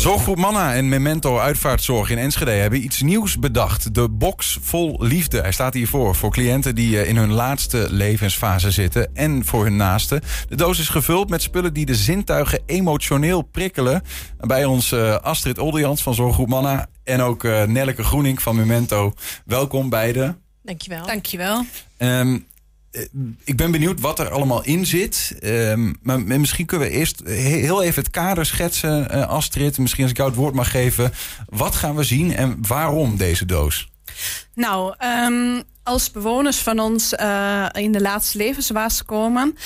Zorggroep Manna en Memento Uitvaartzorg in Enschede hebben iets nieuws bedacht. De box vol liefde. Hij staat hiervoor voor cliënten die eh, in hun laatste levensfase zitten en voor hun naasten. De doos is gevuld met spullen die de zintuigen emotioneel prikkelen. Bij ons uh, Astrid Oldejans van Zorggroep Manna en ook uh, Nelleke Groening van Memento. Welkom beiden. Dankjewel. Dankjewel. Um, ik ben benieuwd wat er allemaal in zit. Um, maar misschien kunnen we eerst heel even het kader schetsen, uh, Astrid. Misschien als ik jou het woord mag geven. Wat gaan we zien en waarom deze doos? Nou, um, als bewoners van ons uh, in de laatste levensfase komen,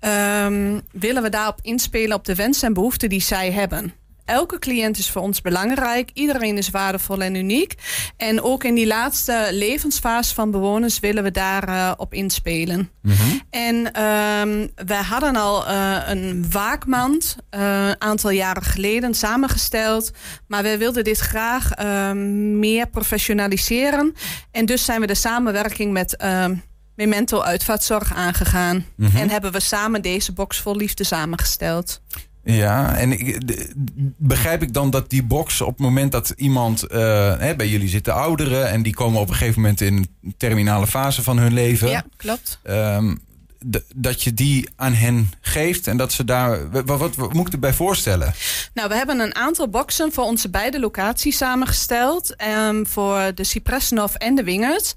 um, willen we daarop inspelen op de wensen en behoeften die zij hebben. Elke cliënt is voor ons belangrijk. Iedereen is waardevol en uniek. En ook in die laatste levensfase van bewoners willen we daarop uh, op inspelen. Mm -hmm. En um, wij hadden al uh, een waakmand een uh, aantal jaren geleden samengesteld. Maar wij wilden dit graag meer professionaliseren. En dus zijn we de samenwerking met. Memento Uitvaartzorg aangegaan. Mm -hmm. En hebben we samen deze box vol liefde samengesteld. Ja, en ik, begrijp ik dan dat die box op het moment dat iemand... Uh, hè, bij jullie zitten ouderen en die komen op een gegeven moment in een terminale fase van hun leven. Ja, klopt. Um, dat je die aan hen geeft en dat ze daar. Wat, wat, wat, moet ik erbij voorstellen? Nou, we hebben een aantal boxen voor onze beide locaties samengesteld. Um, voor de Cypressenhof en de Wingert.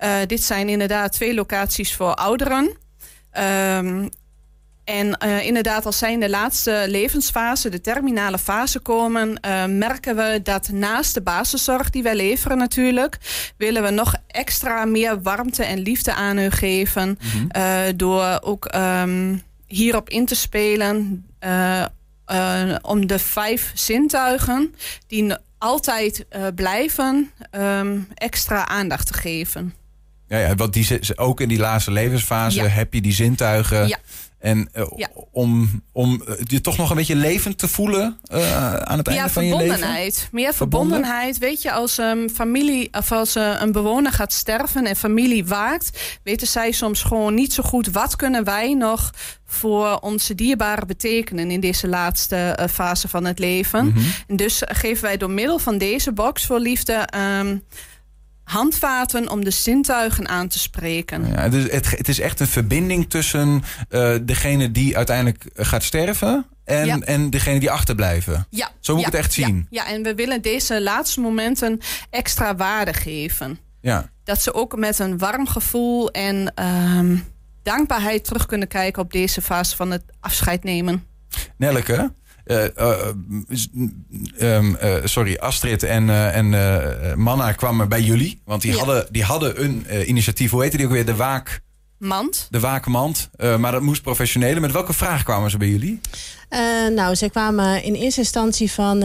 Uh, dit zijn inderdaad twee locaties voor ouderen. Um, en uh, inderdaad, als zij in de laatste levensfase, de terminale fase komen, uh, merken we dat naast de basiszorg die wij leveren natuurlijk, willen we nog extra meer warmte en liefde aan hun geven. Mm -hmm. uh, door ook um, hierop in te spelen. om de vijf zintuigen die altijd blijven, um, extra aandacht te geven. Ja, ja, want die, ook in die laatste levensfase ja. heb je die zintuigen. Ja. En uh, ja. om, om je toch nog een beetje levend te voelen uh, aan het einde ja, van je leven? verbondenheid. Meer verbondenheid. Weet je, als um, familie of als uh, een bewoner gaat sterven en familie waakt, weten zij soms gewoon niet zo goed wat kunnen wij nog voor onze dierbaren betekenen in deze laatste fase van het leven. Mm -hmm. En dus geven wij door middel van deze box voor liefde. Um, handvaten om de zintuigen aan te spreken. Ja, het, is, het, het is echt een verbinding tussen uh, degene die uiteindelijk gaat sterven en, ja. en degene die achterblijven. Ja. Zo moet ja. ik het echt zien. Ja. ja, en we willen deze laatste momenten extra waarde geven. Ja. Dat ze ook met een warm gevoel en um, dankbaarheid terug kunnen kijken op deze fase van het afscheid nemen. Nelleke, uh, um, uh, sorry, Astrid en, en Manna kwamen bij jullie. Want die, ja. hadden, die hadden een initiatief, hoe heette die ook weer? De Waak... Mand. De Waakmand. maar dat moest professionele. Met welke vraag kwamen ze bij jullie? nou, ze kwamen in eerste instantie van...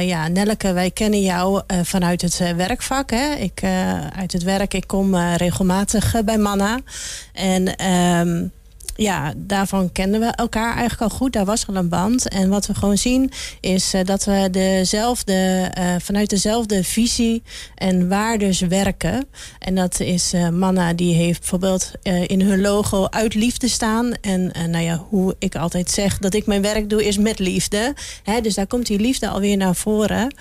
ja, Nelleke, wij kennen jou vanuit het werkvak. Hè? Ik, uit het werk, ik kom regelmatig bij Manna. En... Um, ja, daarvan kenden we elkaar eigenlijk al goed. Daar was al een band. En wat we gewoon zien is uh, dat we dezelfde, uh, vanuit dezelfde visie en waardes werken. En dat is uh, Manna, die heeft bijvoorbeeld in hun logo uit liefde staan. En nou ja, hoe ik altijd zeg dat ik mijn werk doe is met liefde. Hè, dus daar komt die liefde alweer naar voren.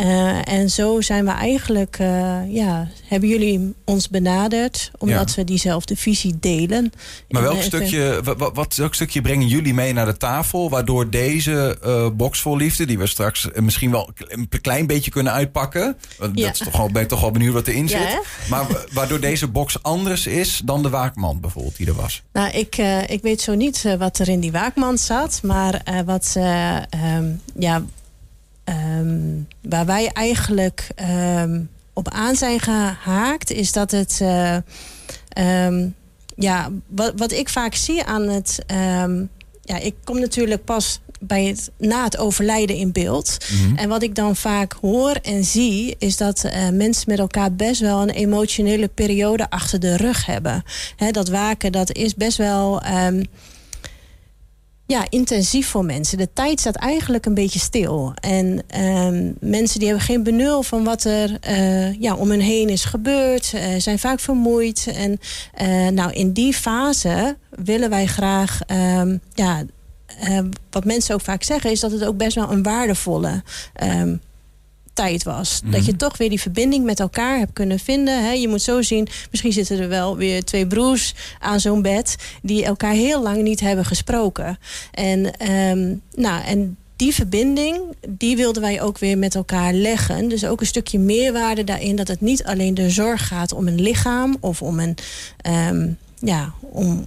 Uh, en zo zijn we eigenlijk, uh, ja, hebben jullie ons benaderd omdat ja. we diezelfde visie delen. Maar welk stukje, wat, wat, welk stukje brengen jullie mee naar de tafel, waardoor deze uh, box vol liefde, die we straks misschien wel een klein beetje kunnen uitpakken, want ja. dat is toch al, ben ik toch wel benieuwd wat erin zit, ja, maar waardoor deze box anders is dan de waakmand bijvoorbeeld die er was? Nou, ik, ik weet zo niet wat er in die waakmand zat, maar wat, um, ja Um, waar wij eigenlijk um, op aan zijn gehaakt, is dat het. Uh, um, ja, wat, wat ik vaak zie aan het. ja, ik kom natuurlijk pas bij het, na het overlijden in beeld. Mm -hmm. En wat ik dan vaak hoor en zie, is dat uh, mensen met elkaar best wel een emotionele periode achter de rug hebben. He, dat waken, dat is best wel ja, intensief voor mensen. De tijd staat eigenlijk een beetje stil. En um, mensen die hebben geen benul van wat er uh, ja, om hen heen is gebeurd. Uh, zijn vaak vermoeid. En uh, nou, in die fase willen wij graag um, ja, eh, wat mensen ook vaak zeggen, is dat het ook best wel een waardevolle ehm, tijd was. Dat je Mhm. toch weer die verbinding met elkaar hebt kunnen vinden. Hè. Je moet zo zien, misschien zitten er wel weer twee broers aan zo'n bed... die elkaar heel lang niet hebben gesproken. En, ehm, nou, en die verbinding, die wilden wij ook weer met elkaar leggen. Dus ook een stukje meerwaarde daarin... dat het niet alleen de zorg gaat om een lichaam... of om een... ehm, ja, om,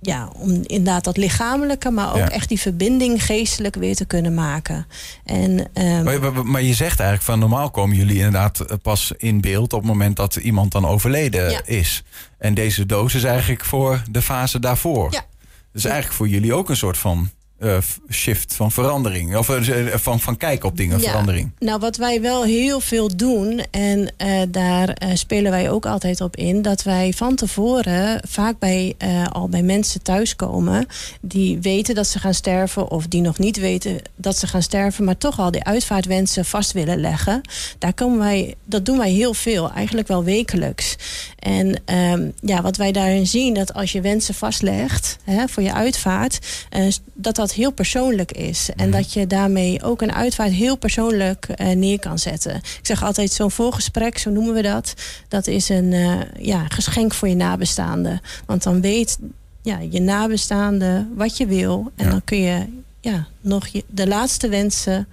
ja, om inderdaad dat lichamelijke, maar ook Ja. echt die verbinding geestelijk weer te kunnen maken. En, ehm, Maar, je zegt eigenlijk van normaal komen jullie inderdaad eh, pas in beeld op het moment dat iemand dan overleden Ja. is. En deze doos is eigenlijk voor de fase daarvoor. Ja. Dus eigenlijk voor jullie ook een soort van eh, shift van verandering. Of eh, van, van kijken op dingen, Ja. verandering. Nou, wat wij wel heel veel doen, en eh, daar eh, spelen wij ook altijd op in, dat wij van tevoren vaak bij, eh, al bij mensen thuiskomen die weten dat ze gaan sterven, of die nog niet weten dat ze gaan sterven, maar toch al die uitvaartwensen vast willen leggen. Daar komen wij, dat doen wij heel veel, eigenlijk wel wekelijks. En ehm, ja, wat wij daarin zien, dat als je wensen vastlegt hè, voor je uitvaart, eh, dat dat heel persoonlijk is. En dat je daarmee ook een uitvaart heel persoonlijk eh, neer kan zetten. Ik zeg altijd, zo'n voorgesprek, zo noemen we dat, dat is een eh, ja, geschenk voor je nabestaande. Want dan weet ja, je nabestaande wat je wil. En Ja. dan kun je ja, nog je, de laatste wensen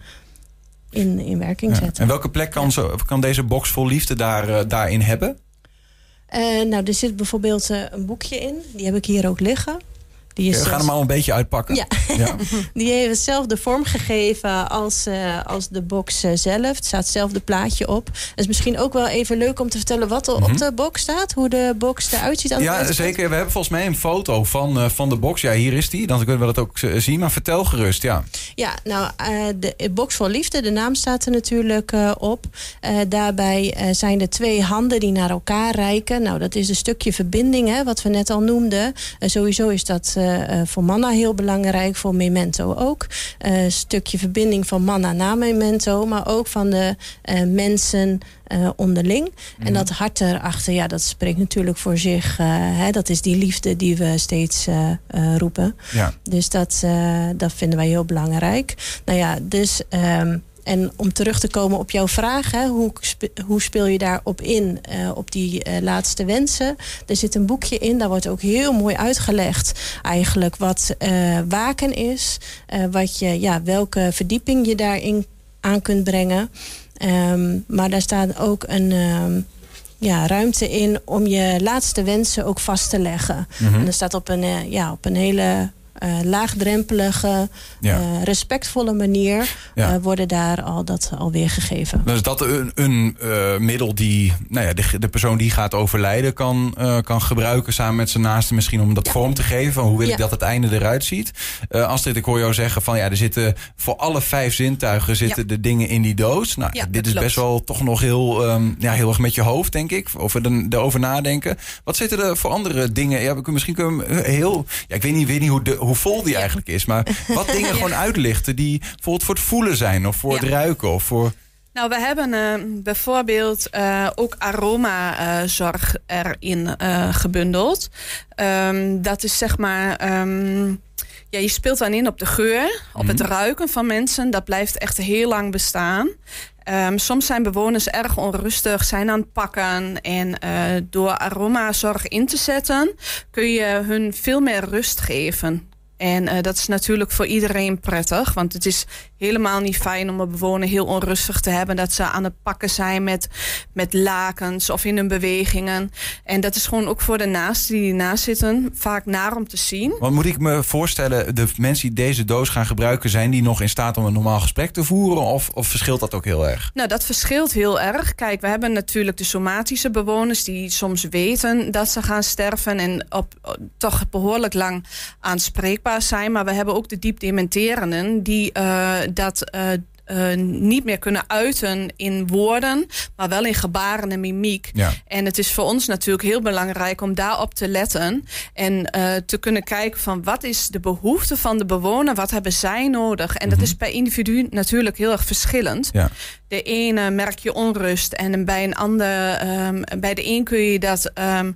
in, in werking Ja. zetten. En welke plek kan, zo, kan deze box vol liefde daar, eh, daarin hebben? Nou, er zit bijvoorbeeld een boekje in. Die heb ik hier ook liggen. Die is We gaan hem al een beetje uitpakken. Ja. ja. Die heeft hetzelfde vorm gegeven als, eh, als de box eh, zelf. Het staat hetzelfde plaatje op. Het is misschien ook wel even leuk om te vertellen wat er op de box staat. Hoe de box eruit ziet aan Mhm. Ja, zeker. We hebben volgens mij een foto van, eh, van de box. Ja, hier is die. Dan kunnen we dat ook zien. Maar vertel gerust, ja. Ja, nou, de box voor liefde, de naam staat er natuurlijk op. Daarbij zijn er twee handen die naar elkaar reiken. Nou, dat is een stukje verbinding, hè, wat we net al noemden. Sowieso is dat voor Manna heel belangrijk, voor Memento ook. Eh, Een stukje verbinding van Manna naar Memento, maar ook van de eh, mensen eh, onderling. En dat hart erachter, ja, dat spreekt natuurlijk voor zich. eh, hè, dat is die liefde die we steeds eh, eh, roepen. ja. Dus dat, eh, dat vinden wij heel belangrijk. Nou ja, dus. ehm, en om terug te komen op jouw vraag, hè, hoe, hoe speel je daarop in, eh, op die eh, laatste wensen? Er zit een boekje in, daar wordt ook heel mooi uitgelegd eigenlijk wat eh, waken is. wat je, ja, welke verdieping je daarin aan kunt brengen. Ehm, maar daar staat ook een ehm, ja, ruimte in om je laatste wensen ook vast te leggen. Mhm. En dat staat op een, ja, op een hele eh, laagdrempelige, Ja. eh, respectvolle manier Ja. eh, worden daar al dat alweer gegeven. Dan is dat een, een middel die nou ja, de, de persoon die gaat overlijden kan, kan gebruiken samen met zijn naaste misschien om dat Ja. vorm te geven van hoe wil ik dat het einde eruit ziet. Astrid, ik hoor jou zeggen van ja, er zitten voor alle vijf zintuigen zitten de dingen in die doos. Nou, Ja, dit is klopt. best wel toch nog heel, ehm, ja, heel erg met je hoofd, denk ik. Of er- erover nadenken. Wat zitten er voor andere dingen? Ja, we kunnen- misschien kunnen we heel. Ja, ik weet niet, weet niet hoe, de, hoe vol die eigenlijk is. Maar wat dingen gewoon uitlichten die bijvoorbeeld voor het voelen zijn of voor het ruiken of voor. Nou, we hebben eh, bijvoorbeeld eh, ook aromazorg erin eh, gebundeld. Ehm, dat is zeg maar. ehm, ja, je speelt dan in op de geur, op het ruiken van mensen. Dat blijft echt heel lang bestaan. Ehm, soms zijn bewoners erg onrustig, zijn aan het pakken. En door aromazorg in te zetten, kun je hun veel meer rust geven. En eh, dat is natuurlijk voor iedereen prettig. Want het is helemaal niet fijn om een bewoner heel onrustig te hebben. Dat ze aan het pakken zijn met, met lakens of in hun bewegingen. En dat is gewoon ook voor de naasten die ernaast zitten vaak naar om te zien. Want moet ik me voorstellen, de mensen die deze doos gaan gebruiken, zijn die nog in staat om een normaal gesprek te voeren? Of, of verschilt dat ook heel erg? Nou, dat verschilt heel erg. Kijk, we hebben natuurlijk de somatische bewoners die soms weten dat ze gaan sterven en op, op- toch behoorlijk lang aanspreekbaar zijn. Maar we hebben ook de diep dementerenden die eh, dat eh, eh, niet meer kunnen uiten in woorden, maar wel in gebaren en mimiek. Ja. En het is voor ons natuurlijk heel belangrijk om daarop te letten en te kunnen kijken van wat is de behoefte van de bewoner, wat hebben zij nodig. En dat is per individu natuurlijk heel erg verschillend. Ja. De ene merk je onrust en bij een ander, ehm, bij de een kun je dat ehm,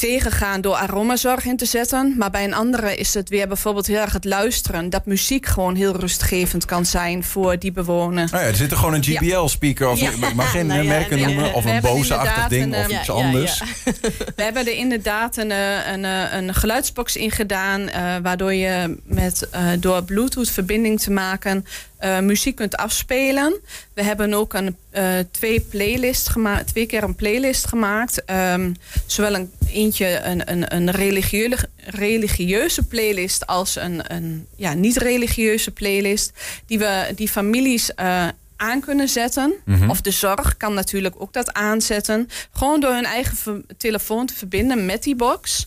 tegengaan door aromazorg in te zetten. Maar bij een andere is het weer bijvoorbeeld heel erg het luisteren. Dat muziek gewoon heel rustgevend kan zijn voor die bewoner. Nou ja, er zit er gewoon een GBL-speaker of Ja. ik mag geen Nou merken noemen. Of een boze-achtig ding een, of eh, iets anders. We hebben er inderdaad een, eh, een, eh, een geluidsbox in gedaan. waardoor je met, door Bluetooth verbinding te maken eh, muziek kunt afspelen. We hebben ook een, eh, twee, playlist gemaakt, twee keer een playlist gemaakt. Ehm, zowel een, eentje een, een, een religieuze, religieuze playlist als een, een ja, niet-religieuze playlist. Die, we, die families eh, aan kunnen zetten. Mhm. Of de zorg kan natuurlijk ook dat aanzetten. Gewoon door hun eigen telefoon te verbinden met die box.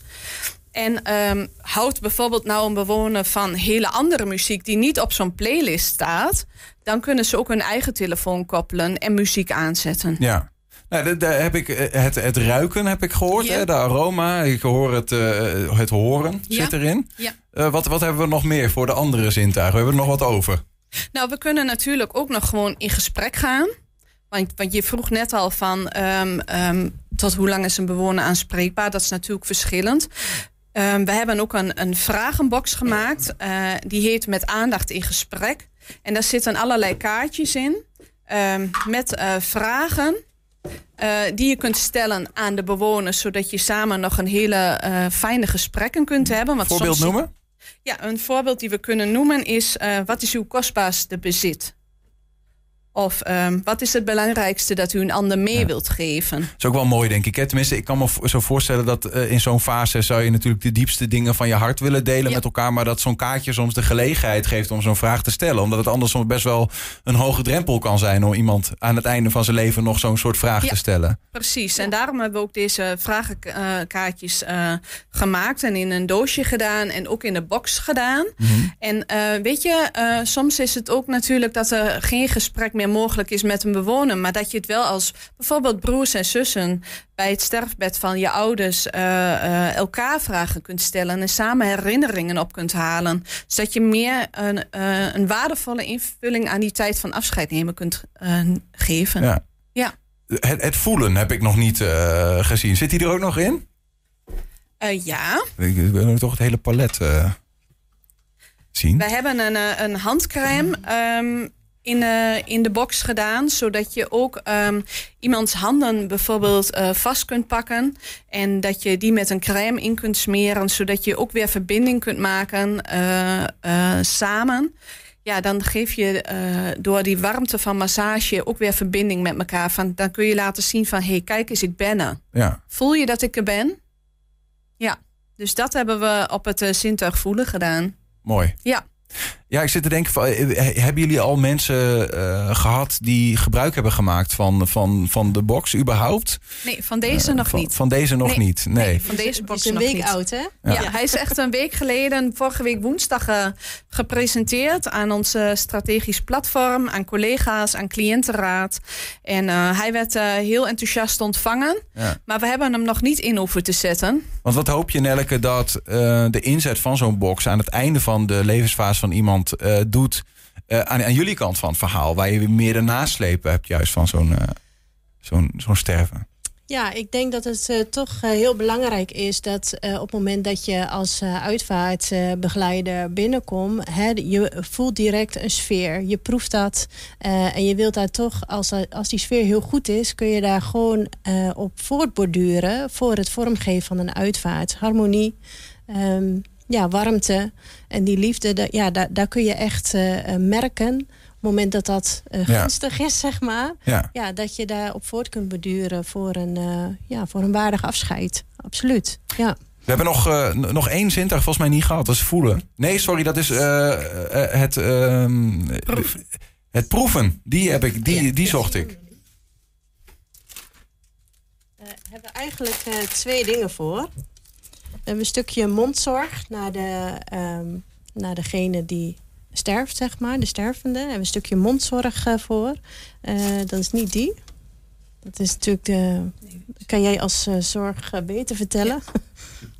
En ehm, houdt bijvoorbeeld nou een bewoner van hele andere muziek die niet op zo'n playlist staat, dan kunnen ze ook hun eigen telefoon koppelen en muziek aanzetten. Ja. Nou, da- daar heb ik eh, het, het ruiken heb ik gehoord, Ja. hè, de aroma. Ik hoor het, eh, het horen Ja. zit erin. Ja. Eh, wat, wat hebben we nog meer voor de andere zintuigen? We hebben er nog wat over. Nou, we kunnen natuurlijk ook nog gewoon in gesprek gaan. Want, want je vroeg net al van ehm, tot hoe lang is een bewoner aanspreekbaar? Dat is natuurlijk verschillend. Ehm, we hebben ook een, een vragenbox gemaakt. eh, die heet Met aandacht in gesprek. En daar zitten allerlei kaartjes in. ehm, met eh, vragen eh, die je kunt stellen aan de bewoners. Zodat je samen nog een hele fijne gesprekken kunt hebben. Want Voorbeeld soms- noemen? ja, een voorbeeld die we kunnen noemen is: wat is uw kostbaarste bezit? Of ehm, wat is het belangrijkste dat u een ander mee Ja. wilt geven? Dat is ook wel mooi, denk ik. Hè? Tenminste, ik kan me zo voorstellen dat eh, in zo'n fase zou je natuurlijk de diepste dingen van je hart willen delen Ja. met elkaar. Maar dat zo'n kaartje soms de gelegenheid geeft om zo'n vraag te stellen. Omdat het anders soms best wel een hoge drempel kan zijn om iemand aan het einde van zijn leven nog zo'n soort vraag Ja. te stellen. Precies, en daarom hebben we ook deze vragenkaartjes eh, gemaakt en in een doosje gedaan en ook in de box gedaan. En eh, weet je, eh, soms is het ook natuurlijk dat er geen gesprek meer mogelijk is met een bewoner, maar dat je het wel als bijvoorbeeld broers en zussen bij het sterfbed van je ouders eh, eh, elkaar vragen kunt stellen en samen herinneringen op kunt halen. Zodat je meer een, eh, een waardevolle invulling aan die tijd van afscheid nemen kunt geven. Ja. Ja. Het, het voelen heb ik nog niet gezien. Zit die er ook nog in? Ja. Ik wil toch het hele palet zien. Wij hebben een, een handcrème ehm, in, eh, in de box gedaan, zodat je ook ehm, iemands handen bijvoorbeeld eh, vast kunt pakken en dat je die met een crème in kunt smeren, zodat je ook weer verbinding kunt maken eh, samen. Ja, dan geef je door die warmte van massage ook weer verbinding met elkaar. Van, dan kun je laten zien van, hé, hey, kijk eens, ik ben er. Ja. Voel je dat ik er ben? Ja, dus dat hebben we op het zintuig voelen gedaan. Mooi. Ja. Ja, ik zit te denken, van, eh, hebben jullie al mensen uh, gehad die gebruik hebben gemaakt van, van, van de box überhaupt? Nee, van deze uh, nog van, niet. Van deze nog nee, niet, nee. nee. van deze box is een nog week niet. oud, hè? Ja. ja. hij is echt een week geleden, vorige week woensdag, uh, gepresenteerd aan ons strategisch platform, aan collega's, aan cliëntenraad. En uh, hij werd heel enthousiast ontvangen, ja. maar we hebben hem nog niet in hoeven te zetten. Want wat hoop je, Nelke, dat uh, de inzet van zo'n box aan het einde van de levensfase van iemand uh, doet uh, aan, aan, jullie kant van het verhaal, waar je meer de naslepen hebt juist van zo'n uh, zo'n zo'n sterven? Ja, ik denk dat het toch heel belangrijk is dat op het moment dat je als uitvaartbegeleider binnenkomt, hè, je voelt direct een sfeer. Je proeft dat en je wilt daar toch, als, als die sfeer heel goed is, kun je daar gewoon op voortborduren voor het vormgeven van een uitvaart. Harmonie. Um, ja, warmte en die liefde, de, ja, daar, daar kun je echt uh, merken. Op het moment dat dat uh, gunstig ja. is, zeg maar. Ja. ja. dat je daar op voort kunt beduren voor een, uh, ja, voor een waardig afscheid. Absoluut, ja. We hebben nog, uh, nog één zintuig volgens mij niet gehad. Dat is voelen. Nee, sorry, dat is uh, het, Proef. het proeven. Die, heb ik, die, die zocht ik. We hebben eigenlijk twee dingen voor. Een stukje mondzorg naar, de, um, naar degene die sterft, zeg maar, de stervende. Hebben een stukje mondzorg uh, voor. Uh, dat is niet die. Dat is natuurlijk de. Kan jij als uh, zorg beter vertellen? Ja,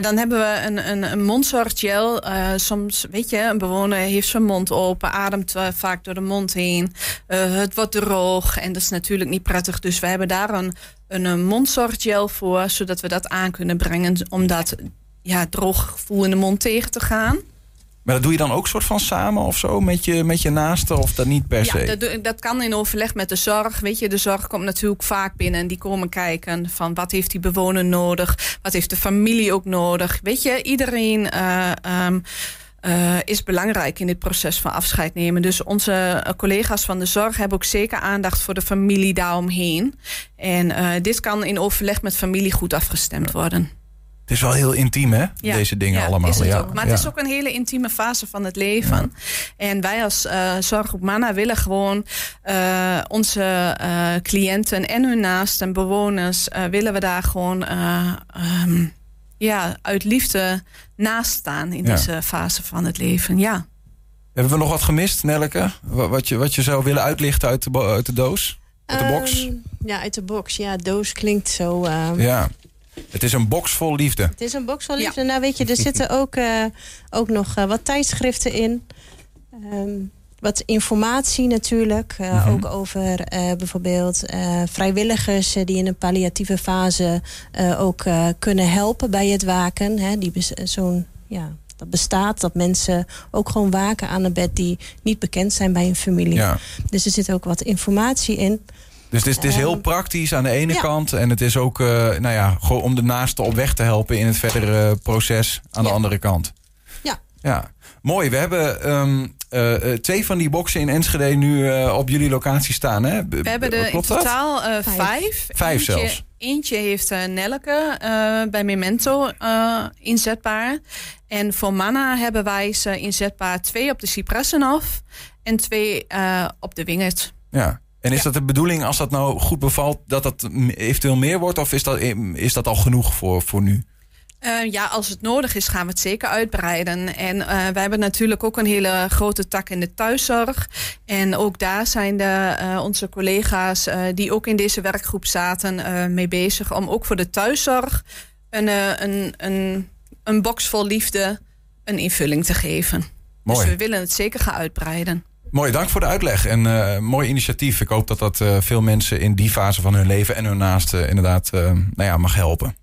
dan hebben we een, een, een mondzorggel. Uh, soms, weet je, een bewoner heeft zijn mond open, ademt uh, vaak door de mond heen. Uh, het wordt droog en dat is natuurlijk niet prettig. Dus we hebben daar een, een, een mondzorggel voor, zodat we dat aan kunnen brengen. Om dat ja, droog gevoel in de mond tegen te gaan. Maar dat doe je dan ook soort van samen of zo met je, met je naasten of dat niet per se? Ja, dat, dat kan in overleg met de zorg. Weet je, de zorg komt natuurlijk vaak binnen en die komen kijken van wat heeft die bewoner nodig, wat heeft de familie ook nodig. Weet je, iedereen uh, um, uh, is belangrijk in dit proces van afscheid nemen. Dus onze collega's van de zorg hebben ook zeker aandacht voor de familie daaromheen. En uh, dit kan in overleg met familie goed afgestemd worden. Het is wel heel intiem, hè? Deze dingen ja, allemaal. Is het ja. ook. Maar het is ook een hele intieme fase van het leven. En wij als uh, Zorggroep Mana willen gewoon uh, onze uh, cliënten en hun naasten, bewoners, willen we daar gewoon um, ja, uit liefde naast staan in deze fase van het leven. Ja. Hebben we nog wat gemist, Nelleke? Wat je, wat je zou willen uitlichten uit de, uit de doos? Uit de box? Um, ja, uit de box. Ja, doos klinkt zo. Uh, ja. Het is een box vol liefde. Het is een box vol liefde. Ja. Nou, weet je, er zitten ook, uh, ook nog uh, wat tijdschriften in. Um, wat informatie natuurlijk. Uh, mm-hmm. Ook over bijvoorbeeld vrijwilligers die in een palliatieve fase ook kunnen helpen bij het waken. Hè, die zo'n ja, dat bestaat. Dat mensen ook gewoon waken aan een bed die niet bekend zijn bij een familie. Ja. Dus er zit ook wat informatie in. Dus het is, het is heel praktisch aan de ene ja. kant. En het is ook uh, nou ja, gewoon om de naaste op weg te helpen in het verdere proces aan ja. de andere kant. Ja. Ja, mooi. We hebben um, uh, twee van die boxen in Enschede nu uh, op jullie locatie staan. Hè? We hebben er in totaal vijf. Vijf, vijf eentje, zelfs. Eentje heeft Nelke bij Memento inzetbaar. En voor Manna hebben wij ze inzetbaar twee op de Cypressenhof en twee op de Wingert. Ja. En is ja. dat de bedoeling, als dat nou goed bevalt, dat dat eventueel meer wordt? Of is dat, is dat al genoeg voor, voor nu? Uh, ja, als het nodig is, gaan we het zeker uitbreiden. En uh, wij hebben natuurlijk ook een hele grote tak in de thuiszorg. En ook daar zijn de, uh, onze collega's die ook in deze werkgroep zaten mee bezig om ook voor de thuiszorg een, een, een, een box vol liefde een invulling te geven. Mooi. Dus we willen het zeker gaan uitbreiden. Mooi, dank voor de uitleg. En uh, mooi initiatief. Ik hoop dat dat uh, veel mensen in die fase van hun leven en hun naasten inderdaad uh, nou ja, mag helpen.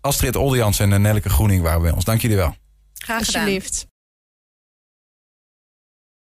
Astrid Oldejans en Nelleke Groening waren bij ons. Dank jullie wel. Graag gedaan. Alsjeblieft.